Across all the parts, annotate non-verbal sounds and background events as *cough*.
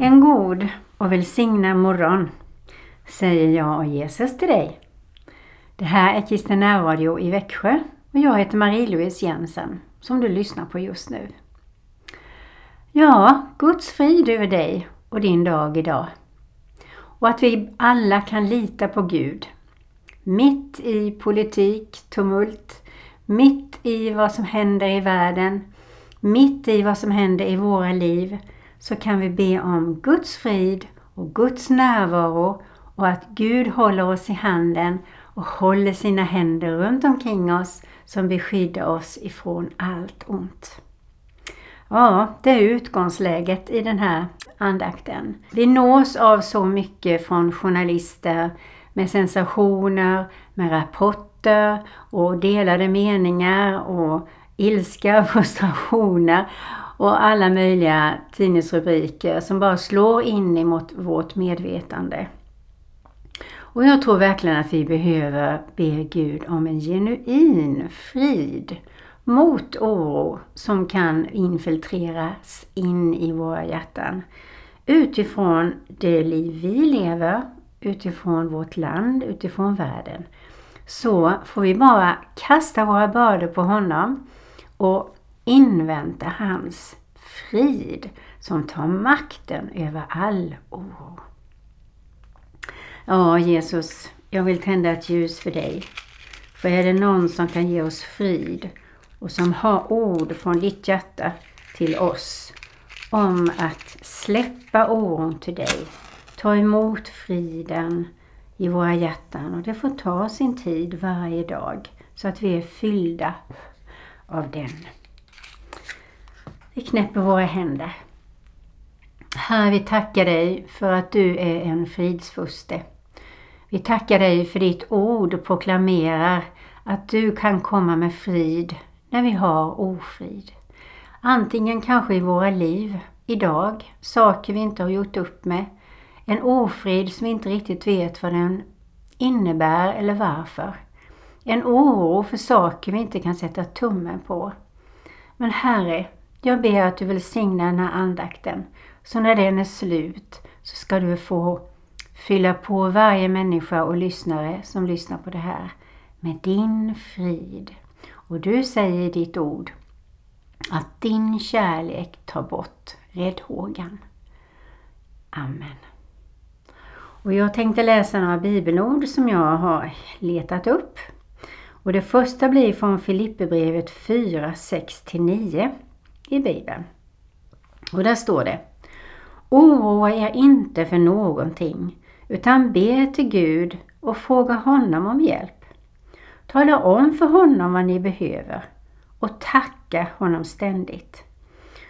En god och välsignad morgon säger jag och Jesus till dig. Det här är Kristen närradio i Växjö och jag heter Marie-Louise Jensen som du lyssnar på just nu. Ja, Guds frid över dig och din dag idag. Och att vi alla kan lita på Gud. Mitt i politik, tumult, mitt i vad som händer i världen, mitt i vad som händer i våra liv så kan vi be om Guds frid och Guds närvaro och att Gud håller oss i handen och håller sina händer runt omkring oss som beskyddar oss ifrån allt ont. Ja, det är utgångsläget i den här andakten. Vi nås av så mycket från journalister med sensationer, med rapporter och delade meningar och ilska, frustrationer och alla möjliga tidningsrubriker som bara slår in emot vårt medvetande. Och jag tror verkligen att vi behöver be Gud om en genuin frid mot oro som kan infiltreras in i våra hjärtan. Utifrån det liv vi lever, utifrån vårt land, utifrån världen. Så får vi bara kasta våra bördor på honom och invänta hans frid som tar makten över all oro. Ja, Jesus, jag vill tända ett ljus för dig. För är det någon som kan ge oss frid och som har ord från ditt hjärta till oss om att släppa oron till dig, ta emot friden i våra hjärtan och det får ta sin tid varje dag så att vi är fyllda av den. Vi knäpper våra händer. Herre, vi tackar dig för att du är en fridsfuste. Vi tackar dig för ditt ord och proklamerar att du kan komma med frid när vi har ofrid. Antingen kanske i våra liv, idag, saker vi inte har gjort upp med. En ofrid som vi inte riktigt vet vad den innebär eller varför. En oro för saker vi inte kan sätta tummen på. Men Herre, jag ber att du välsignar den här andakten. Så när den är slut så ska du få fylla på varje människa och lyssnare som lyssnar på det här med din frid. Och du säger i ditt ord att din kärlek tar bort räddhågan. Amen. Och jag tänkte läsa några bibelord som jag har letat upp. Och det första blir från Filipperbrevet 4, 6-9 i Bibeln. Och där står det Oroa er inte för någonting utan be till Gud och fråga honom om hjälp. Tala om för honom vad ni behöver och tacka honom ständigt.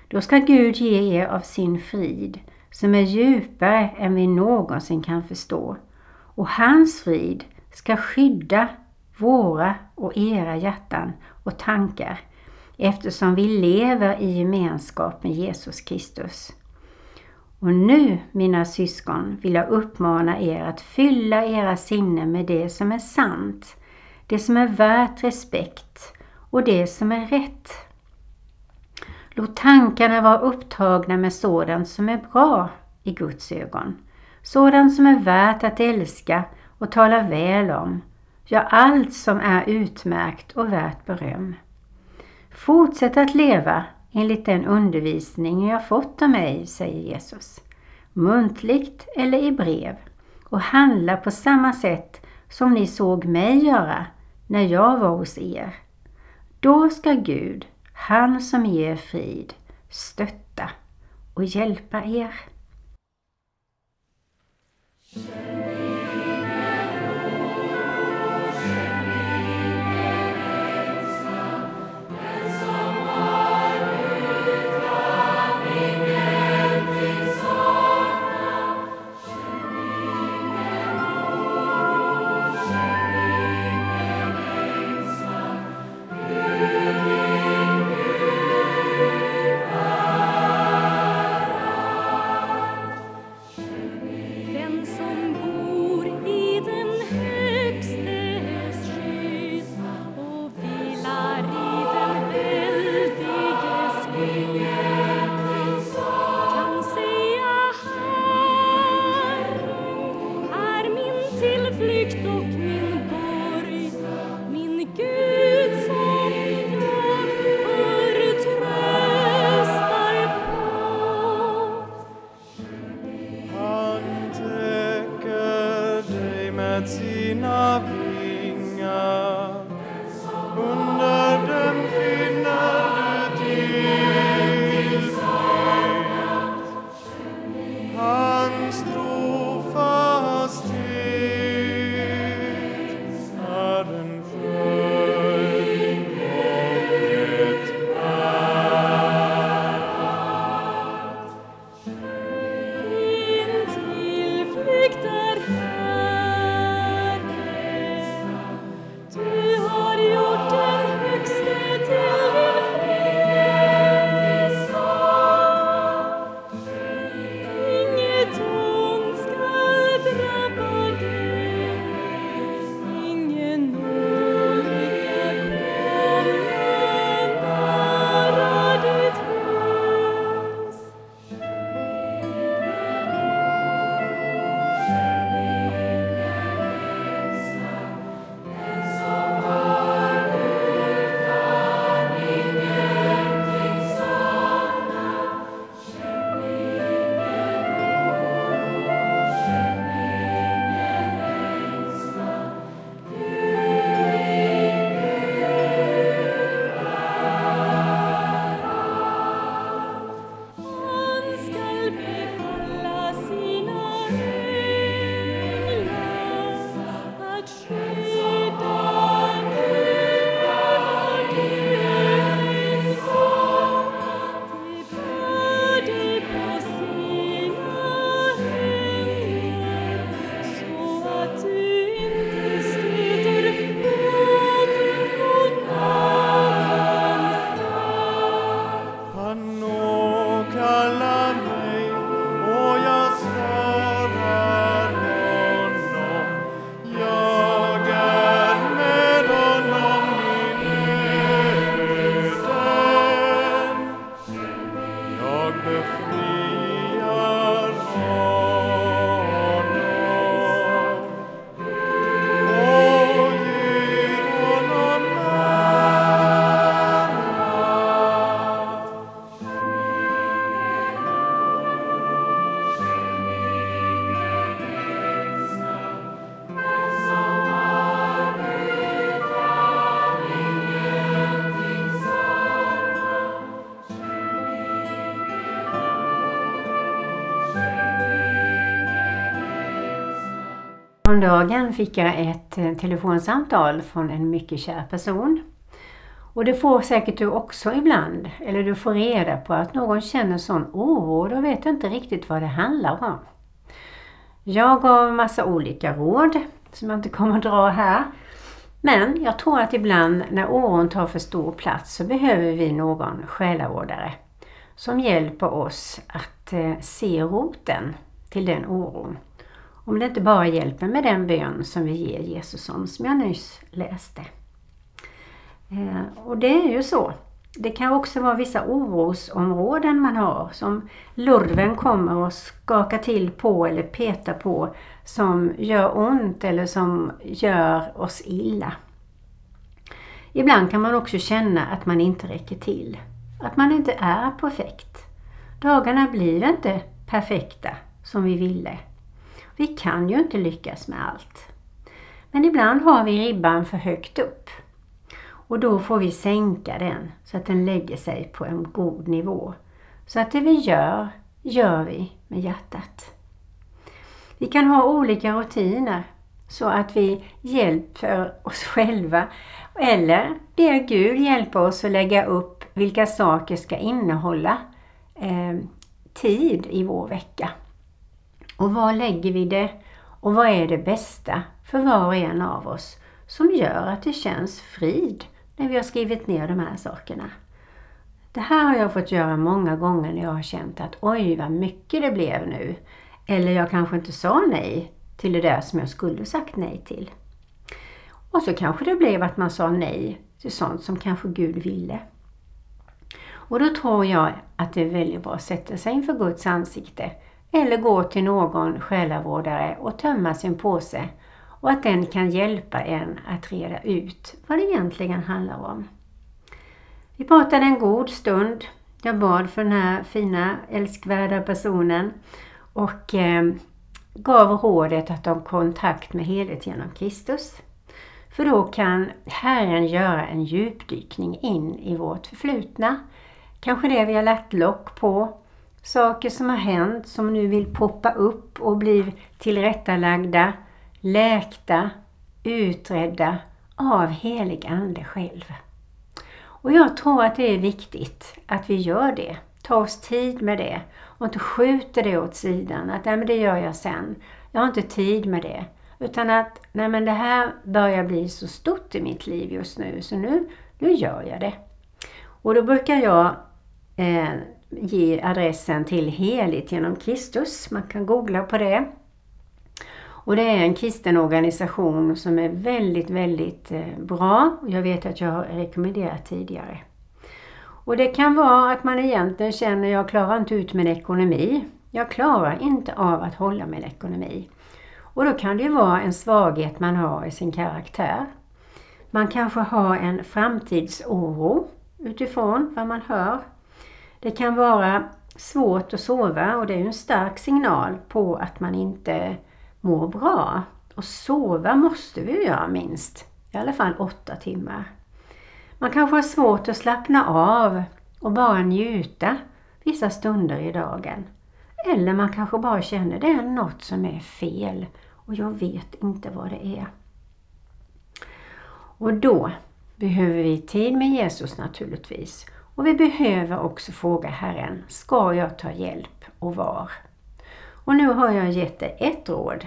Då ska Gud ge er av sin frid som är djupare än vi någonsin kan förstå. Och hans frid ska skydda våra och era hjärtan och tankar eftersom vi lever i gemenskap med Jesus Kristus. Och nu, mina syskon, vill jag uppmana er att fylla era sinnen med det som är sant, det som är värt respekt och det som är rätt. Låt tankarna vara upptagna med sådant som är bra i Guds ögon, sådant som är värt att älska och tala väl om. Ja, allt som är utmärkt och värt beröm. Fortsätt att leva enligt den undervisning jag fått av mig, säger Jesus. Muntligt eller i brev och handla på samma sätt som ni såg mig göra när jag var hos er. Då ska Gud, han som ger frid, stötta och hjälpa er. Navi. Häromdagen fick jag ett eh, telefonsamtal från en mycket kär person. Och det får säkert du också ibland, eller du får reda på att någon känner sån oro och då vet inte riktigt vad det handlar om. Jag gav massa olika råd som jag inte kommer att dra här. Men jag tror att ibland när oron tar för stor plats så behöver vi någon själavårdare som hjälper oss att eh, se roten till den oron. Om det inte bara hjälper med den bön som vi ger Jesus om, som jag nyss läste. Eh, och det är ju så. Det kan också vara vissa orosområden man har som lurven kommer och skakar till på eller petar på som gör ont eller som gör oss illa. Ibland kan man också känna att man inte räcker till. Att man inte är perfekt. Dagarna blir inte perfekta som vi ville. Vi kan ju inte lyckas med allt. Men ibland har vi ribban för högt upp. Och då får vi sänka den så att den lägger sig på en god nivå. Så att det vi gör, gör vi med hjärtat. Vi kan ha olika rutiner så att vi hjälper oss *laughs* själva eller ber Gud hjälpa oss att lägga upp vilka saker ska innehålla eh, tid i vår vecka. Och var lägger vi det? Och vad är det bästa för var och en av oss som gör att det känns frid när vi har skrivit ner de här sakerna? Det här har jag fått göra många gånger när jag har känt att oj vad mycket det blev nu. Eller jag kanske inte sa nej till det där som jag skulle sagt nej till. Och så kanske det blev att man sa nej till sånt som kanske Gud ville. Och då tror jag att det är väldigt bra att sätta sig inför Guds ansikte eller gå till någon själavårdare och tömma sin påse och att den kan hjälpa en att reda ut vad det egentligen handlar om. Vi pratade en god stund. Jag bad för den här fina älskvärda personen och eh, gav rådet att ha kontakt med helhet genom Kristus. För då kan Herren göra en djupdykning in i vårt förflutna. Kanske det vi har lagt lock på. Saker som har hänt som nu vill poppa upp och bli tillrättalagda, läkta, utredda av helig Ande själv. Och jag tror att det är viktigt att vi gör det. tar oss tid med det och inte skjuter det åt sidan. Att nej, men det gör jag sen. Jag har inte tid med det. Utan att nej, men det här börjar bli så stort i mitt liv just nu så nu, nu gör jag det. Och då brukar jag eh, ge adressen till Heligt genom Kristus. Man kan googla på det. Och det är en kristen organisation som är väldigt, väldigt eh, bra. Jag vet att jag har rekommenderat tidigare. Och det kan vara att man egentligen känner, jag klarar inte ut min ekonomi. Jag klarar inte av att hålla min ekonomi. Och då kan det ju vara en svaghet man har i sin karaktär. Man kanske har en framtidsoro utifrån vad man hör. Det kan vara svårt att sova och det är en stark signal på att man inte mår bra. Och sova måste vi göra minst, i alla fall åtta timmar. Man kanske har svårt att slappna av och bara njuta vissa stunder i dagen. Eller man kanske bara känner att det är något som är fel och jag vet inte vad det är. Och då behöver vi tid med Jesus naturligtvis. Och vi behöver också fråga Herren, ska jag ta hjälp och var? Och nu har jag gett dig ett råd.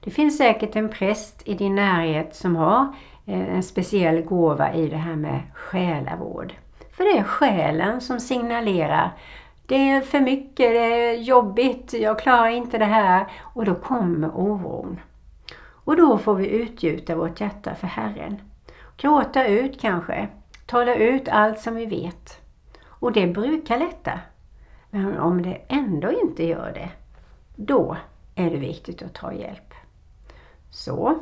Det finns säkert en präst i din närhet som har eh, en speciell gåva i det här med själavård. För det är själen som signalerar det är för mycket, det är jobbigt, jag klarar inte det här. Och då kommer oron. Och då får vi utgjuta vårt hjärta för Herren. Gråta ut kanske, tala ut allt som vi vet. Och det brukar lätta. Men om det ändå inte gör det, då är det viktigt att ta hjälp. Så,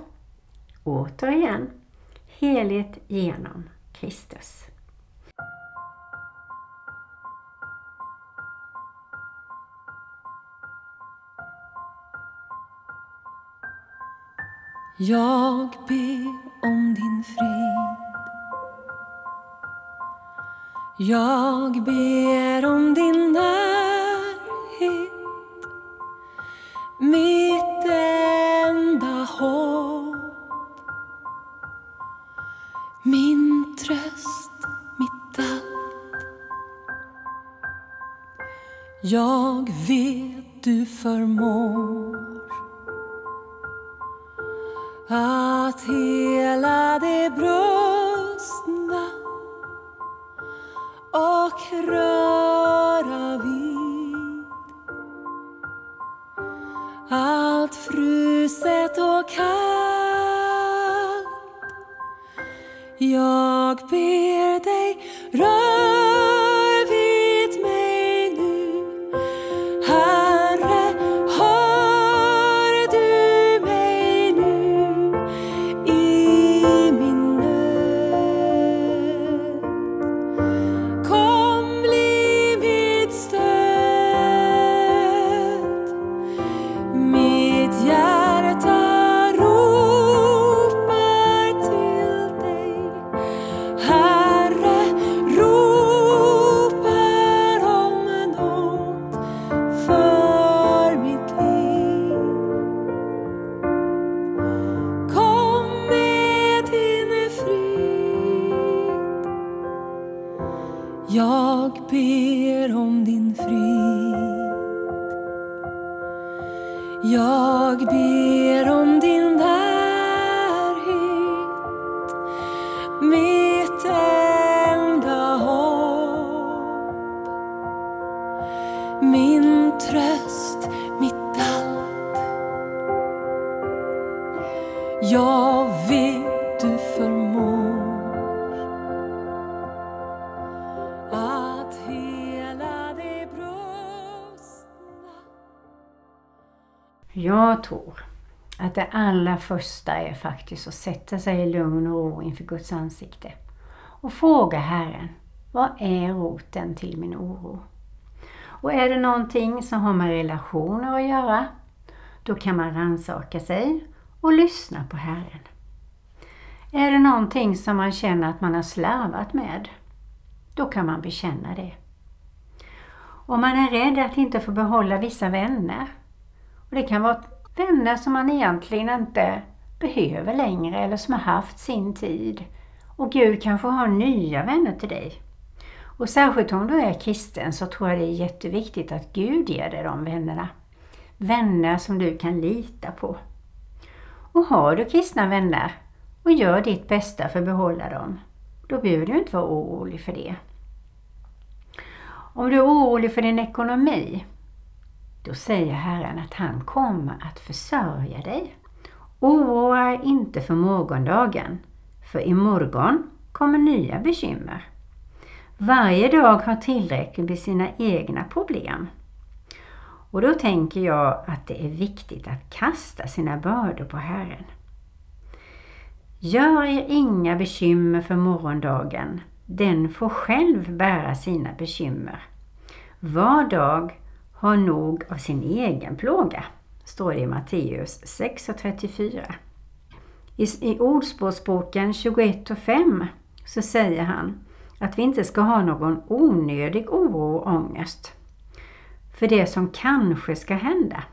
återigen, helhet genom Kristus. Jag ber om din frid. Jag ber om din närhet. Mitt enda hopp. Min tröst, mitt allt. Jag vet du förmår att hela det bröst Jag tror att det allra första är faktiskt att sätta sig i lugn och ro inför Guds ansikte och fråga Herren, vad är roten till min oro? Och är det någonting som har med relationer att göra, då kan man rannsaka sig och lyssna på Herren. Är det någonting som man känner att man har slarvat med, då kan man bekänna det. Om man är rädd att inte få behålla vissa vänner, och det kan vara vänner som man egentligen inte behöver längre eller som har haft sin tid. Och Gud kanske har nya vänner till dig. Och särskilt om du är kristen så tror jag det är jätteviktigt att Gud ger dig de vännerna. Vänner som du kan lita på. Och har du kristna vänner och gör ditt bästa för att behålla dem, då behöver du inte vara orolig för det. Om du är orolig för din ekonomi, då säger Herren att han kommer att försörja dig. Oroa er inte för morgondagen, för imorgon kommer nya bekymmer. Varje dag har tillräckligt med sina egna problem. Och då tänker jag att det är viktigt att kasta sina bördor på Herren. Gör er inga bekymmer för morgondagen. Den får själv bära sina bekymmer. Var dag har nog av sin egen plåga, står det i Matteus 6.34. I, I Ordspråksboken 21 och 5 så säger han att vi inte ska ha någon onödig oro och ångest för det som kanske ska hända.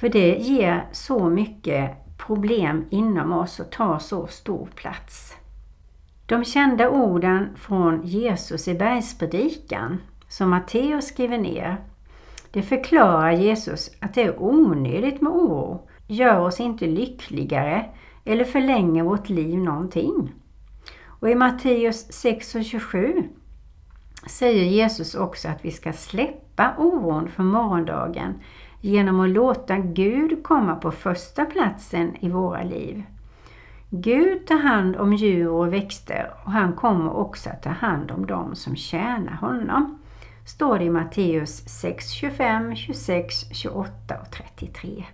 För det ger så mycket problem inom oss och tar så stor plats. De kända orden från Jesus i bergspredikan som Matteus skriver ner det förklarar Jesus att det är onödigt med oro, gör oss inte lyckligare eller förlänger vårt liv någonting. Och i Matteus 6 och 27 säger Jesus också att vi ska släppa oron för morgondagen genom att låta Gud komma på första platsen i våra liv. Gud tar hand om djur och växter och han kommer också att ta hand om dem som tjänar honom står det i Matteus 6, 25, 26, 28 och 33.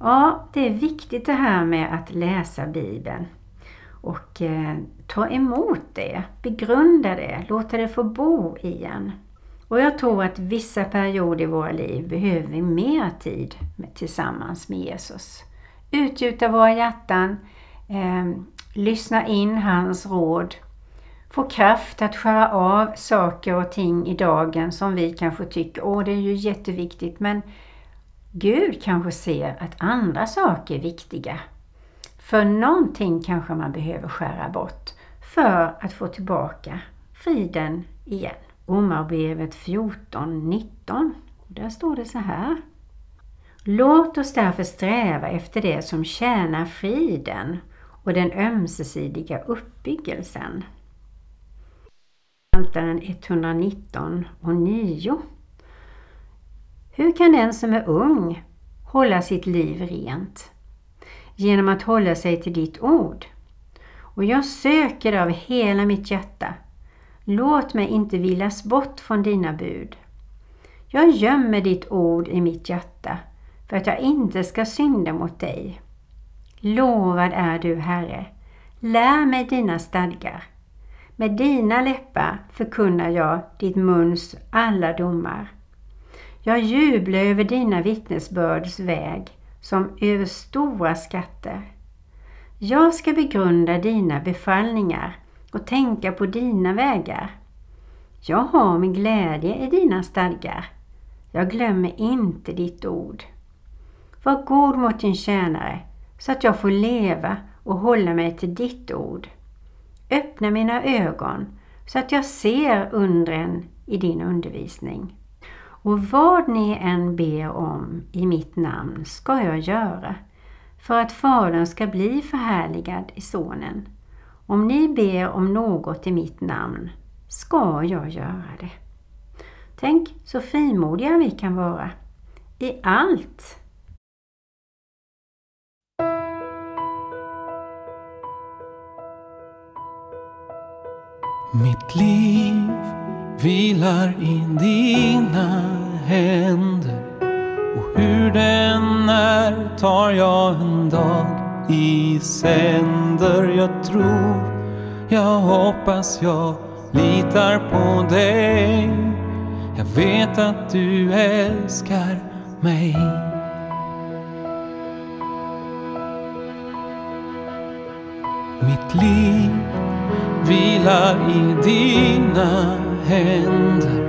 Ja, det är viktigt det här med att läsa Bibeln och eh, ta emot det, begrunda det, låta det få bo i en. Och jag tror att vissa perioder i våra liv behöver vi mer tid med, tillsammans med Jesus. Utgjuta våra hjärtan, eh, lyssna in hans råd få kraft att skära av saker och ting i dagen som vi kanske tycker, åh det är ju jätteviktigt, men Gud kanske ser att andra saker är viktiga. För någonting kanske man behöver skära bort för att få tillbaka friden igen. Romarbrevet 14.19. Där står det så här. Låt oss därför sträva efter det som tjänar friden och den ömsesidiga uppbyggelsen. Psaltaren 119 och 9. Hur kan den som är ung hålla sitt liv rent? Genom att hålla sig till ditt ord. Och jag söker av hela mitt hjärta. Låt mig inte villas bort från dina bud. Jag gömmer ditt ord i mitt hjärta för att jag inte ska synda mot dig. Lovad är du, Herre. Lär mig dina stadgar. Med dina läppar förkunnar jag ditt muns alla domar. Jag jublar över dina vittnesbörds väg som över stora skatter. Jag ska begrunda dina befallningar och tänka på dina vägar. Jag har min glädje i dina stadgar. Jag glömmer inte ditt ord. Var god mot din tjänare så att jag får leva och hålla mig till ditt ord. Öppna mina ögon så att jag ser undren i din undervisning. Och vad ni än ber om i mitt namn ska jag göra för att Fadern ska bli förhärligad i Sonen. Om ni ber om något i mitt namn ska jag göra det. Tänk så frimodiga vi kan vara i allt Mitt liv vilar i dina händer och hur den är tar jag en dag i sänder. Jag tror, jag hoppas, jag litar på dig. Jag vet att du älskar mig. Mitt liv vilar i dina händer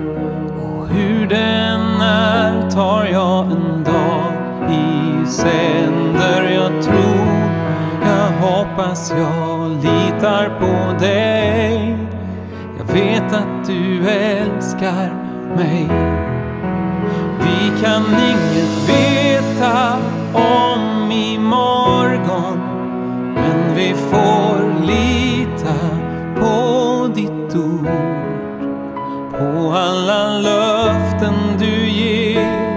och hur den är tar jag en dag i sänder. Jag tror, jag hoppas, jag litar på dig. Jag vet att du älskar mig. Vi kan inget veta om imorgon men vi får alla löften du ger.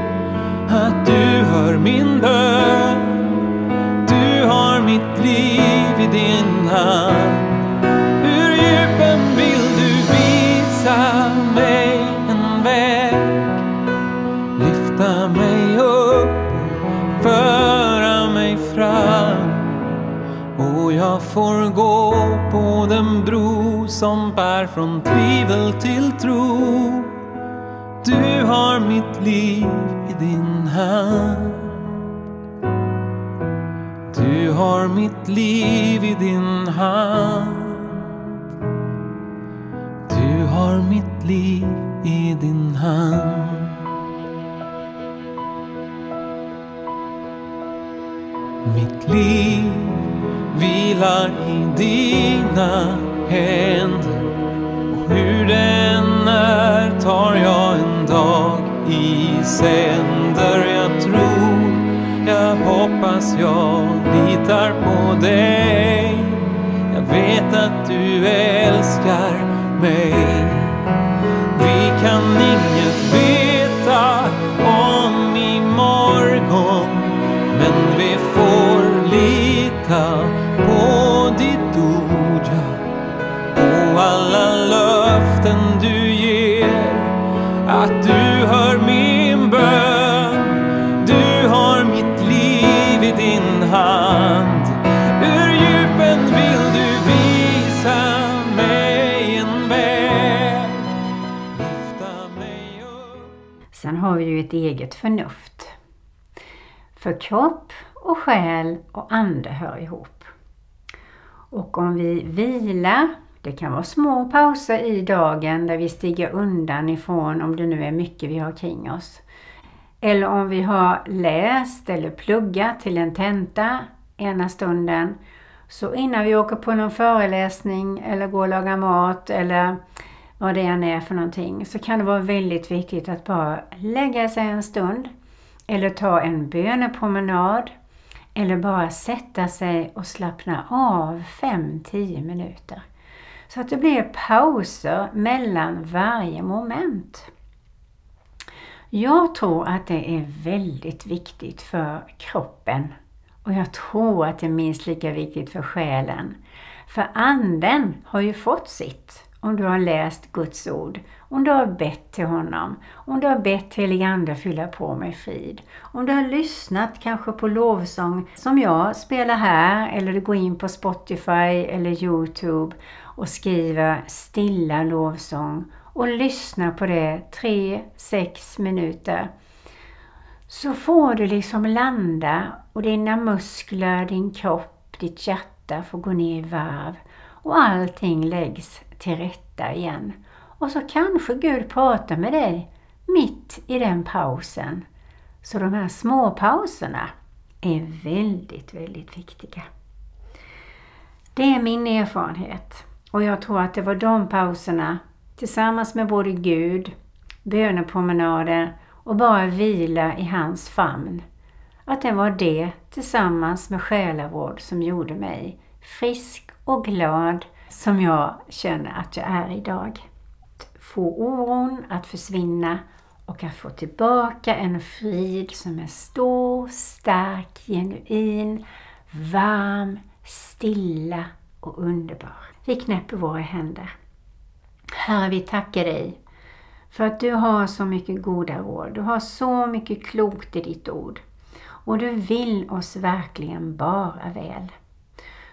Att du hör min bön. Du har mitt liv i din hand. Ur djupen vill du visa mig en väg. Lyfta mig upp föra mig fram. Och jag får gå på den bro som bär från tvivel till tro. Du har mitt liv i din hand. Du har mitt liv i din hand. Du har mitt liv i din hand. Mitt liv vilar i dina händer och hur den är tar jag en dag i sänder. Jag tror, jag hoppas, jag litar på dig. Jag vet att du älskar mig. Löften du ger. Att du hör min bön. Du har mitt liv i din hand. Ur djupen vill du visa mig en väg. Lyfta mig upp. Sen har vi ju ett eget förnuft. För kropp och själ och ande hör ihop. Och om vi vilar, det kan vara små pauser i dagen där vi stiger undan ifrån om det nu är mycket vi har kring oss. Eller om vi har läst eller pluggat till en tenta ena stunden Så innan vi åker på någon föreläsning eller går och lagar mat eller vad det än är för någonting så kan det vara väldigt viktigt att bara lägga sig en stund eller ta en bönepromenad eller bara sätta sig och slappna av 5-10 minuter. Så att det blir pauser mellan varje moment. Jag tror att det är väldigt viktigt för kroppen och jag tror att det är minst lika viktigt för själen. För anden har ju fått sitt om du har läst Guds ord, om du har bett till honom, om du har bett helig Ande fylla på med frid, om du har lyssnat kanske på lovsång som jag spelar här eller du går in på Spotify eller Youtube och skriver stilla lovsång och lyssnar på det 3-6 minuter så får du liksom landa och dina muskler, din kropp, ditt hjärta får gå ner i varv och allting läggs till rätta igen. Och så kanske Gud pratar med dig mitt i den pausen. Så de här små pauserna är väldigt, väldigt viktiga. Det är min erfarenhet och jag tror att det var de pauserna tillsammans med både Gud, bönepromenader och bara vila i hans famn. Att det var det tillsammans med själavård som gjorde mig frisk och glad som jag känner att jag är idag. Att få oron att försvinna och att få tillbaka en frid som är stor, stark, genuin, varm, stilla och underbar. Vi knäpper våra händer. Herre, vi tackar dig för att du har så mycket goda råd. Du har så mycket klokt i ditt ord. Och du vill oss verkligen bara väl.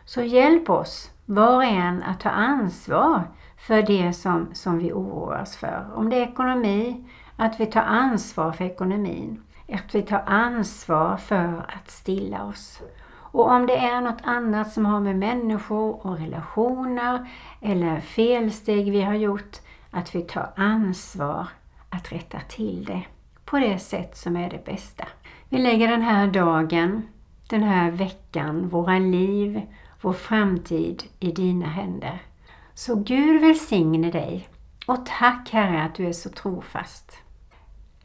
Så hjälp oss, var och en, att ta ansvar för det som, som vi oroar oss för. Om det är ekonomi, att vi tar ansvar för ekonomin. Att vi tar ansvar för att stilla oss. Och om det är något annat som har med människor och relationer eller felsteg vi har gjort, att vi tar ansvar att rätta till det på det sätt som är det bästa. Vi lägger den här dagen, den här veckan, våra liv, vår framtid i dina händer. Så Gud välsigne dig och tack Herre att du är så trofast.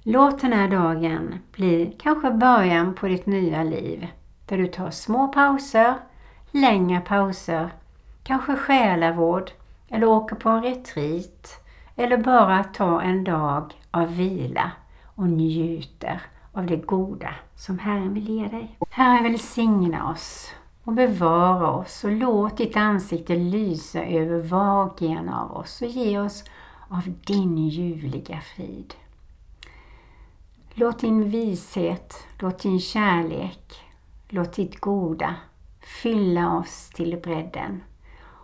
Låt den här dagen bli kanske början på ditt nya liv där du tar små pauser, längre pauser, kanske själavård eller åker på en retreat eller bara tar en dag av vila och njuter av det goda som Herren vill ge dig. Herren välsigna oss och bevara oss och låt ditt ansikte lysa över var och en av oss och ge oss av din ljuvliga frid. Låt din vishet, låt din kärlek, låt ditt goda fylla oss till bredden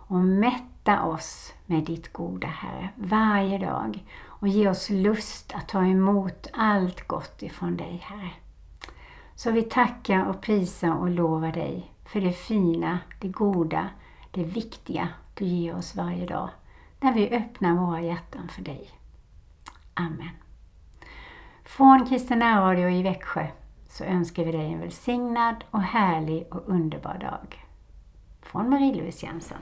och mätta oss med ditt goda Herre varje dag och ge oss lust att ta emot allt gott ifrån dig Herre. Så vi tackar och prisar och lovar dig för det fina, det goda, det viktiga du ger oss varje dag när vi öppnar våra hjärtan för dig. Amen. Från Kristen Radio i Växjö så önskar vi dig en välsignad och härlig och underbar dag. Från Marie-Louise Jensen.